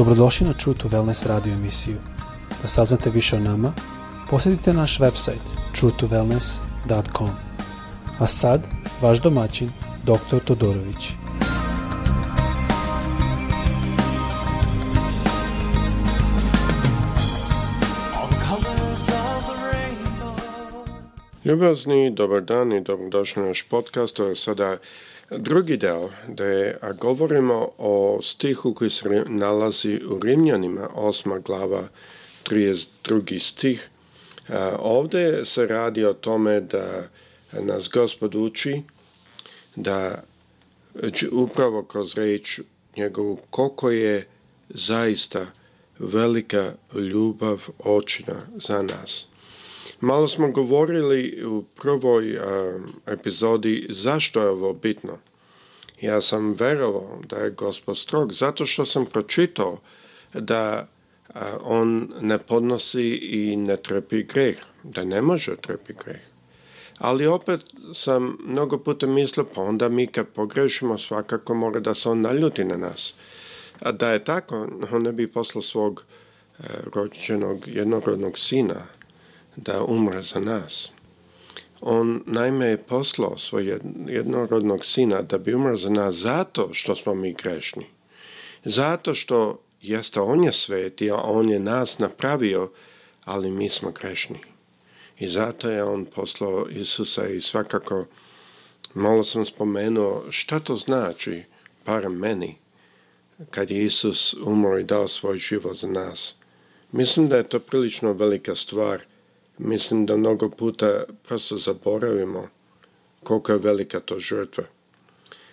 Dobrodošli na True to Wellness radio emisiju. Da saznate više o nama, posjetite naš website truetowellness.com. A sad, vaš domaćin, dr. Todorović. ni dobar dan i dobrodošli na naš podcast. To je sada Drugi deo, da govorimo o stihu koji se nalazi u Rimljanima, osma glava, 32. stih, ovdje se radi o tome da nas gospod uči da upravo kroz reč njegovu koliko je zaista velika ljubav očina za nas. Malo smo govorili u prvoj epizodi zašto je ovo bitno. Ja sam verovao da je gospod strog zato što sam pročitao da on ne podnosi i ne trepi greh, da ne može trpi greh. Ali opet sam mnogo puta mislio, pa onda mi kad pogrešimo svakako mora da se on naljuti na nas. A da je tako, on ne bi poslao svog rođenog jednorodnog sina da umre za nas. On naime je poslao svoj jednorodnog sina da bi umro za nas zato što smo mi grešni. Zato što jeste on je sveti, a on je nas napravio, ali mi smo grešni. I zato je on poslao Isusa i svakako malo sam spomenuo šta to znači, par meni, kad je Isus umro i dao svoj život za nas. Mislim da je to prilično velika stvar Mislim da mnogo puta prosto zaboravimo koliko je velika to žrtva.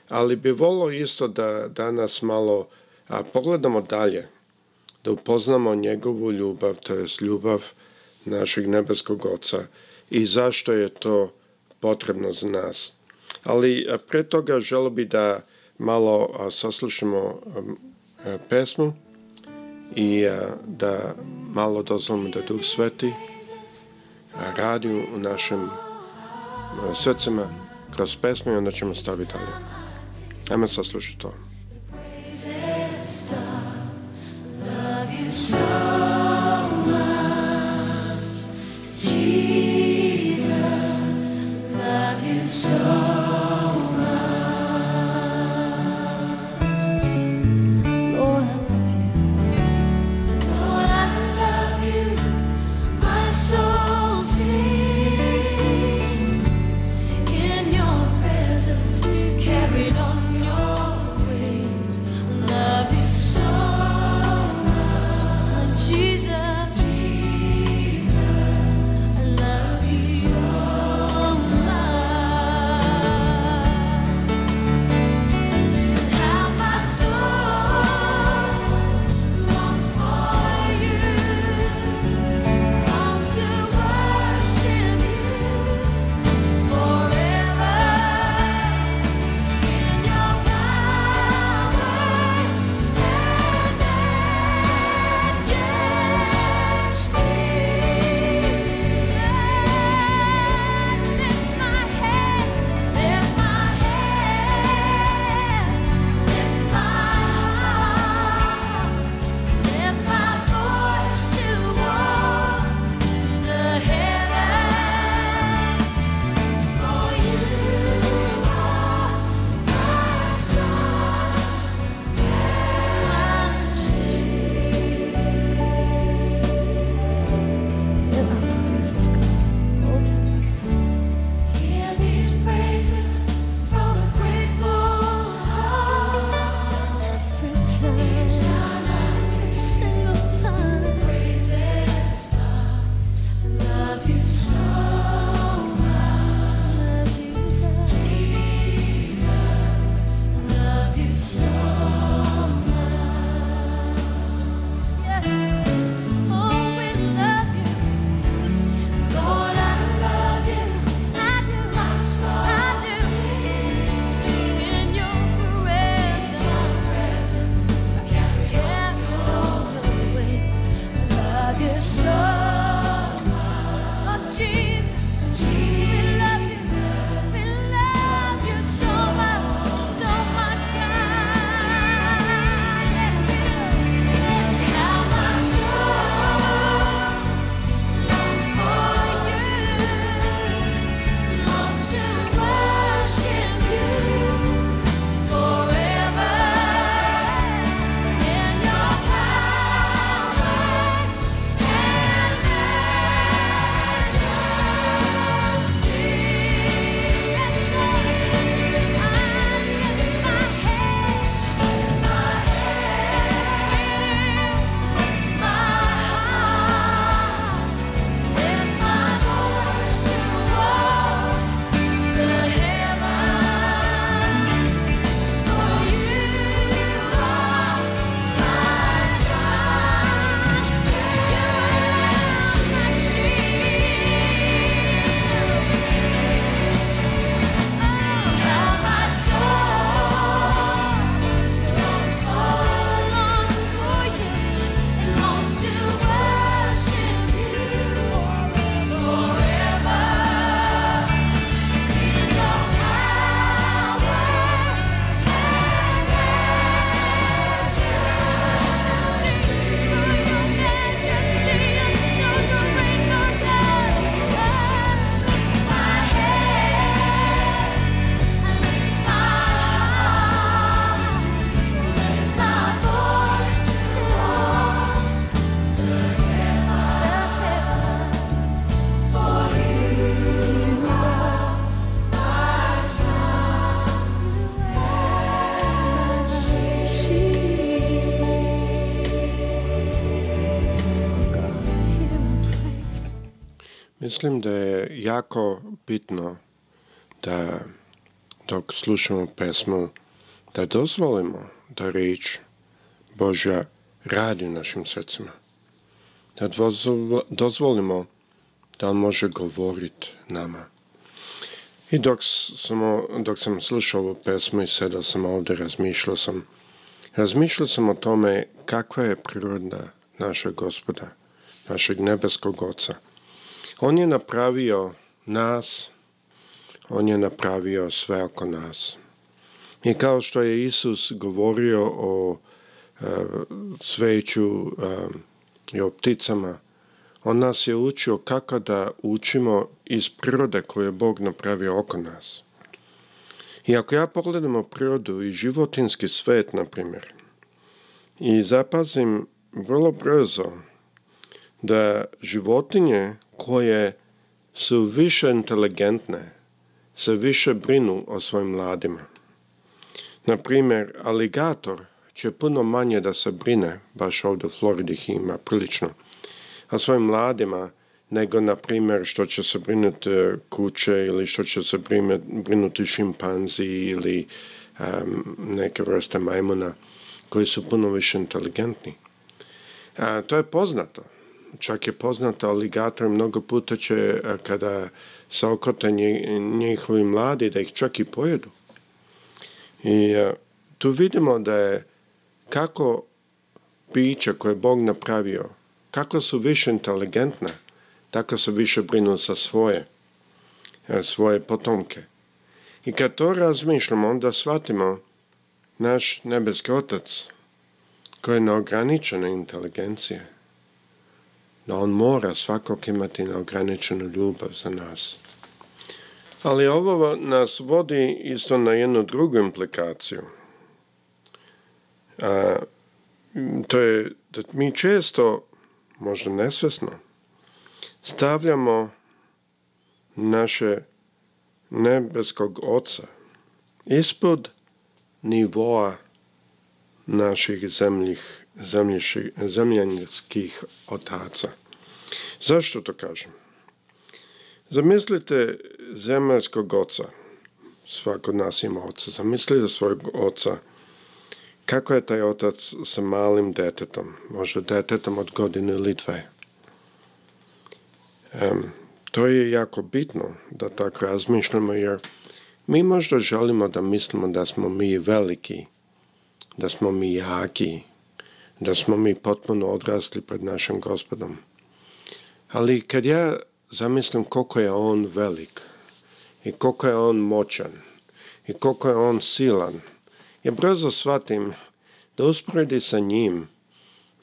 Ali bi volio isto da danas malo a pogledamo dalje, da upoznamo njegovu ljubav, to je ljubav našeg nebeskog oca i zašto je to potrebno za nas. Ali pre toga želio bi da malo saslušamo pesmu i da malo dozvolimo da Duh Sveti radiju u našim e, srcima kroz pesmu i onda ćemo staviti dalje. Ajmo saslušati to. Love you so Mislim da je jako bitno da dok slušamo pesmu da dozvolimo da riječ Božja radi u našim srcima. Da dozvolimo da on može govoriti nama. I dok, sam, dok sam slušao ovu pesmu i sada sam ovdje razmišljao sam, razmišljao sam o tome kakva je priroda našeg gospoda, našeg nebeskog oca. On je napravio nas, on je napravio sve oko nas. I kao što je Isus govorio o e, sveću e, i o pticama, on nas je učio kako da učimo iz prirode koju je Bog napravio oko nas. I ako ja pogledam prirodu i životinski svet, na primjer, i zapazim vrlo brzo da životinje koje su više inteligentne, se više brinu o svojim mladima. Na primjer, aligator će puno manje da se brine, baš ovdje u Floridi ih ima prilično, o svojim mladima nego, na primjer, što će se brinuti e, kuće ili što će se brinuti šimpanzi ili neke vrste majmuna koji su puno više inteligentni. to je poznato čak je poznata aligator mnogo puta će e, kada saokota njihovi mladi, da ih čak i pojedu. I e, tu vidimo da je kako pića koje je Bog napravio, kako su više inteligentna, tako su više brinu za svoje, e, svoje potomke. I kad to razmišljamo, onda shvatimo naš nebeski otac koji je neograničena inteligencija da on mora svakog imati neograničenu ljubav za nas. Ali ovo nas vodi isto na jednu drugu implikaciju. to je da mi često, možda nesvesno, stavljamo naše nebeskog oca ispod nivoa naših zemljih zemljanskih otaca. Zašto to kažem? Zamislite zemaljskog oca. Svako od nas ima oca. Zamislite svojeg oca. Kako je taj otac sa malim detetom? Možda detetom od godine ili dve. to je jako bitno da tako razmišljamo jer mi možda želimo da mislimo da smo mi veliki, da smo mi jaki, da smo mi potpuno odrasli pred našim gospodom. Ali kad ja zamislim koliko je on velik i koliko je on moćan i koliko je on silan, ja brzo shvatim da usporedi sa njim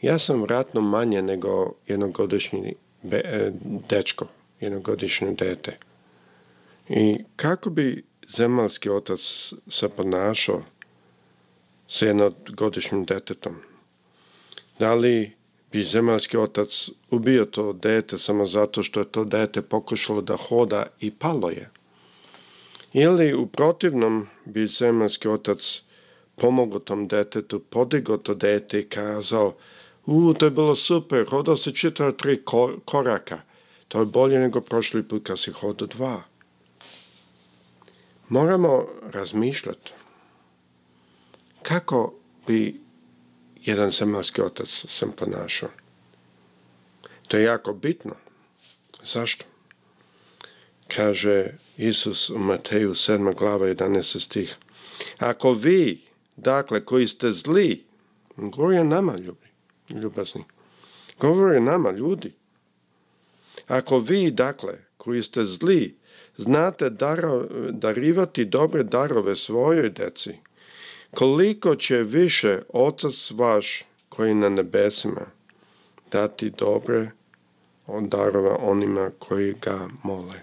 ja sam vratno manje nego jednogodišnji e, dečko, jednogodišnje dete. I kako bi zemalski otac se ponašao sa jednogodišnjim detetom? Da li bi zemaljski otac ubio to dete samo zato što je to dete pokušalo da hoda i palo je? Ili u protivnom bi zemaljski otac pomogao tom detetu, podigao to dete i kazao u, to je bilo super, hodao se čitao tri koraka. To je bolje nego prošli put kad si hodao dva. Moramo razmišljati kako bi jedan zemaljski otac sam ponašao. To je jako bitno. Zašto? Kaže Isus u Mateju 7. glava 11. stih. Ako vi, dakle, koji ste zli, govori nama ljubi, ljubazni, govori nama ljudi. Ako vi, dakle, koji ste zli, znate darivati dobre darove svojoj deci, koliko će više Otac vaš koji na nebesima dati dobre od darova onima koji ga mole.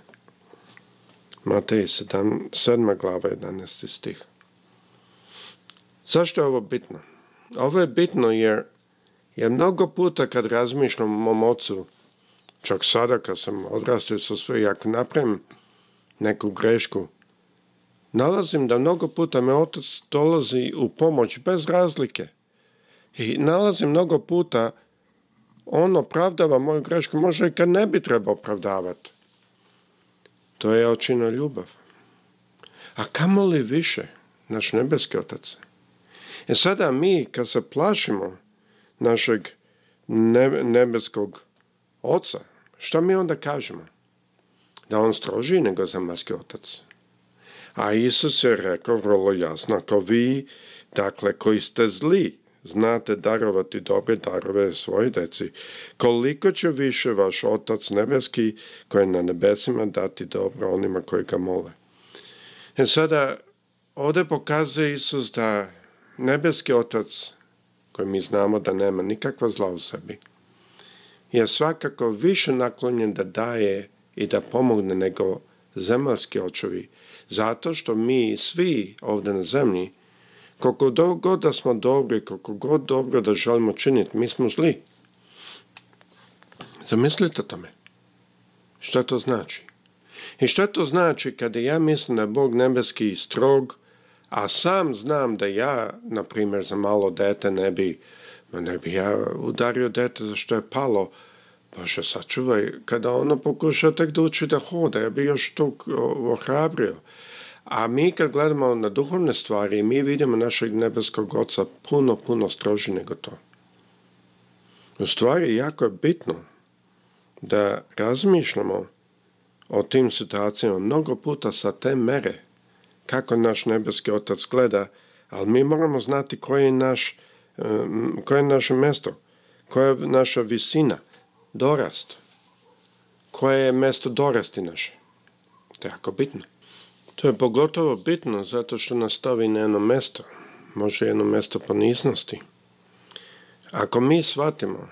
Matej 7. 7. glava 11. stih. Zašto je ovo bitno? Ovo je bitno jer je mnogo puta kad razmišljam o mom ocu, čak sada kad sam odrastao sa sve, ako napravim neku grešku, Nalazim da mnogo puta me otac dolazi u pomoć bez razlike. I nalazim mnogo puta on opravdava moju grešku, možda i kad ne bi trebao opravdavati. To je očina ljubav. A kamo li više naš nebeski otac? E sada mi, kad se plašimo našeg nebeskog oca, što mi onda kažemo? Da on strožiji nego zemaljski otac. A Isus je rekao vrlo jasno, ako vi, dakle, koji ste zli, znate darovati dobre darove svoje deci, koliko će više vaš Otac nebeski koji je na nebesima dati dobro onima koji ga mole. E sada, ovdje pokazuje Isus da nebeski Otac, koji mi znamo da nema nikakva zla u sebi, je svakako više naklonjen da daje i da pomogne nego zemalski očevi, zato što mi svi ovdje na zemlji, koliko god da smo dobri, koliko god dobro da želimo činiti, mi smo zli. Zamislite tome. Što to znači? I što to znači kada ja mislim da je Bog nebeski strog, a sam znam da ja, na primjer, za malo dete ne bi, ne bi ja udario dete za što je palo, Bože, sačuvaj, kada ono pokuša tek doći da hoda, ja bi još to ohrabrio. A mi kad gledamo na duhovne stvari, mi vidimo našeg nebeskog oca puno, puno stroži nego to. U stvari, jako je bitno da razmišljamo o tim situacijama mnogo puta sa te mere, kako naš nebeski otac gleda, ali mi moramo znati koje je, naš, koje je naše mesto, koja je naša visina – dorast? Koje je mjesto dorasti naše? To je jako bitno. To je pogotovo bitno zato što nas stavi na jedno mjesto. Može jedno mjesto poniznosti. Ako mi shvatimo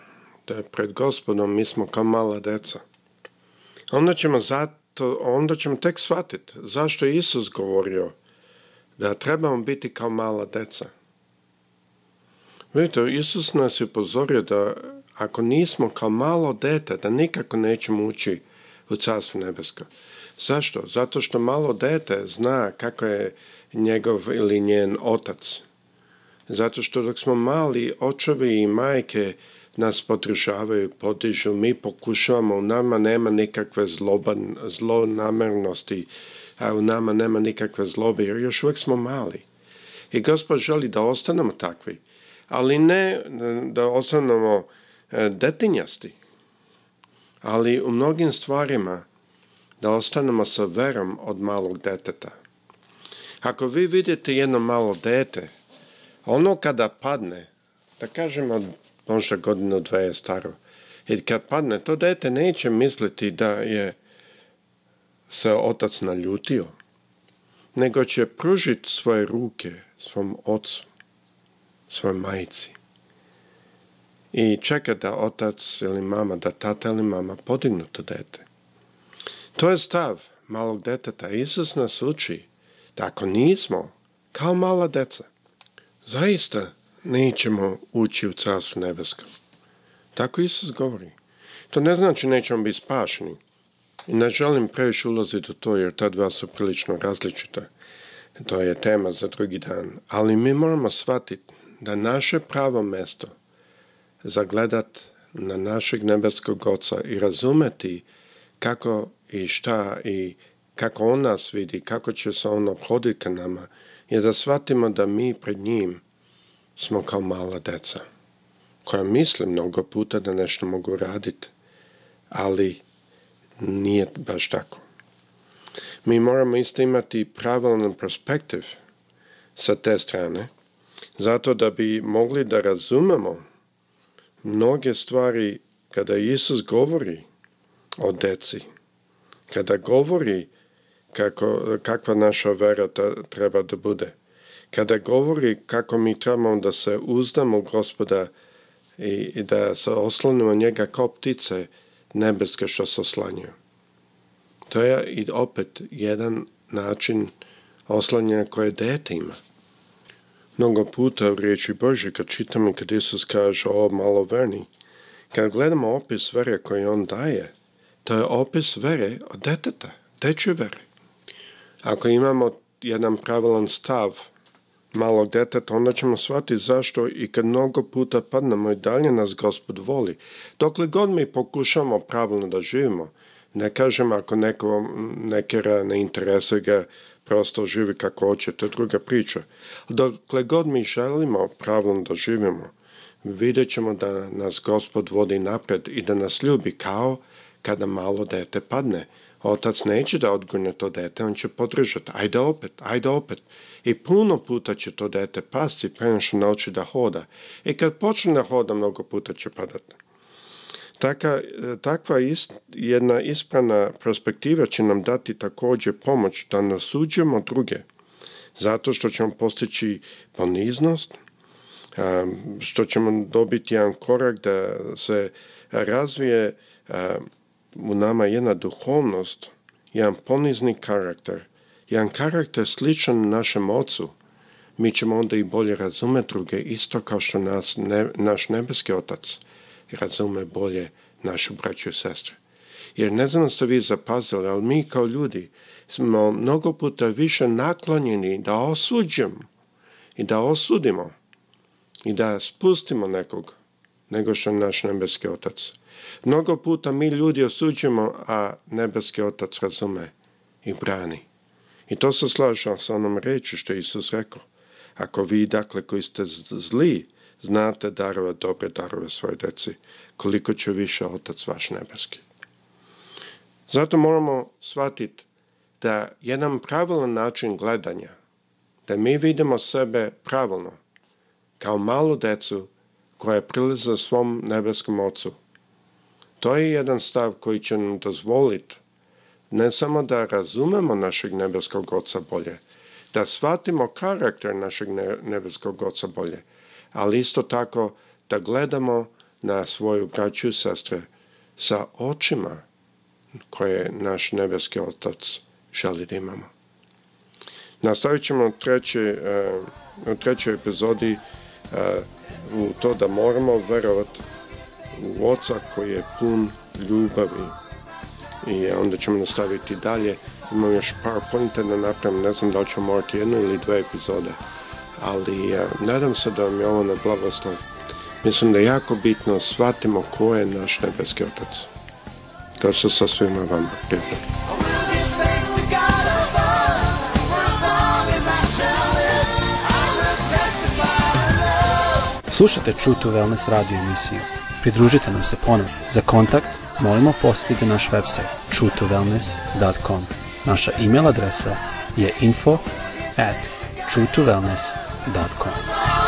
da je pred gospodom mi smo kao mala deca, onda ćemo, zato, onda ćemo tek shvatiti zašto je Isus govorio da trebamo biti kao mala deca. Vidite, Isus nas je upozorio da ako nismo kao malo dete, da nikako nećemo ući u Carstvo nebesko. Zašto? Zato što malo dete zna kako je njegov ili njen otac. Zato što dok smo mali, očevi i majke nas podržavaju, podižu, mi pokušavamo, u nama nema nikakve zloban, zlonamernosti, a u nama nema nikakve zlobe, jer još uvijek smo mali. I Gospod želi da ostanemo takvi ali ne da ostanemo e, detinjasti, ali u mnogim stvarima da ostanemo sa verom od malog deteta. Ako vi vidite jedno malo dete, ono kada padne, da kažemo možda godinu dve je staro, i kad padne, to dete neće misliti da je se otac naljutio, nego će pružiti svoje ruke svom ocu svojoj majici. I čeka da otac ili mama, da tata ili mama podignu to dete. To je stav malog deteta. Isus nas uči da ako nismo kao mala deca, zaista nećemo ući u carstvo nebeska. Tako Isus govori. To ne znači nećemo biti spašni. I ne želim previše ulaziti u to jer ta dva su prilično različita. To je tema za drugi dan. Ali mi moramo shvatiti da naše pravo mesto, zagledat na našeg nebeskog oca i razumeti kako i šta i kako on nas vidi, kako će se on obhoditi ka nama, je da shvatimo da mi pred njim smo kao mala deca, koja misle mnogo puta da nešto mogu raditi, ali nije baš tako. Mi moramo isto imati pravilan perspektiv sa te strane, zato da bi mogli da razumemo mnoge stvari kada Isus govori o deci, kada govori kako, kakva naša vera treba da bude, kada govori kako mi trebamo da se uzdamo gospoda i, da se oslanimo njega kao ptice nebeske što se oslanjuju. To je i opet jedan način oslanja koje dete ima. Mnogo puta u riječi Bože kad čitamo kad Isus kaže o malo verni, kad gledamo opis vere koji on daje, to je opis vere od deteta, deče vere. Ako imamo jedan pravilan stav malog deteta, onda ćemo shvatiti zašto i kad mnogo puta padnemo i dalje nas gospod voli. Dokle god mi pokušamo pravilno da živimo, ne kažem ako neko nekera ne interesuje ga, prosto živi kako hoće, to je druga priča. Dokle god mi želimo pravom da živimo, vidjet ćemo da nas gospod vodi napred i da nas ljubi kao kada malo dete padne. Otac neće da odgurne to dete, on će podržati, ajde opet, ajde opet. I puno puta će to dete pasti, što nauči da hoda. I kad počne da hoda, mnogo puta će padati. E, takva jedna ispravna perspektiva će nam dati također pomoć da nasuđemo druge, zato što ćemo postići poniznost, što ćemo dobiti jedan korak da se razvije u nama jedna duhovnost, jedan ponizni karakter, jedan karakter sličan našem ocu. Mi ćemo onda i bolje razumjeti druge, isto kao što nas, naš nebeski otac razume bolje našu braću i sestre. Jer ne znam ste vi zapazili, ali mi kao ljudi smo mnogo puta više naklonjeni da osuđemo i da osudimo i da spustimo nekog nego što naš nebeski otac. Mnogo puta mi ljudi osuđujemo, a nebeski otac razume i brani. I to se slažem sa onom reči što je Isus rekao. Ako vi, dakle, koji ste zli, znate darova dobre darove svoje deci, koliko će više Otac vaš nebeski. Zato moramo shvatiti da jedan pravilan način gledanja, da mi vidimo sebe pravilno, kao malu decu koja je priliza svom nebeskom ocu. To je jedan stav koji će nam dozvoliti ne samo da razumemo našeg nebeskog oca bolje, da shvatimo karakter našeg nebeskog oca bolje, ali isto tako da gledamo na svoju braću i sestre sa očima koje naš nebeski otac želi da imamo. Nastavit ćemo treći, eh, u trećoj epizodi eh, u to da moramo verovati u oca koji je pun ljubavi i onda ćemo nastaviti dalje. Imam još par pointa da napravim, ne znam da li ćemo morati jednu ili dve epizode ali e, nadam se da vam je ovo na blagoslov. Mislim da je jako bitno shvatimo ko je naš nebeski otac. To se sa svima vama prijatno. Slušate True to Wellness radio emisiju. Pridružite nam se ponovno. Za kontakt molimo posjetite naš website truetowellness.com. Naša email adresa je info at com.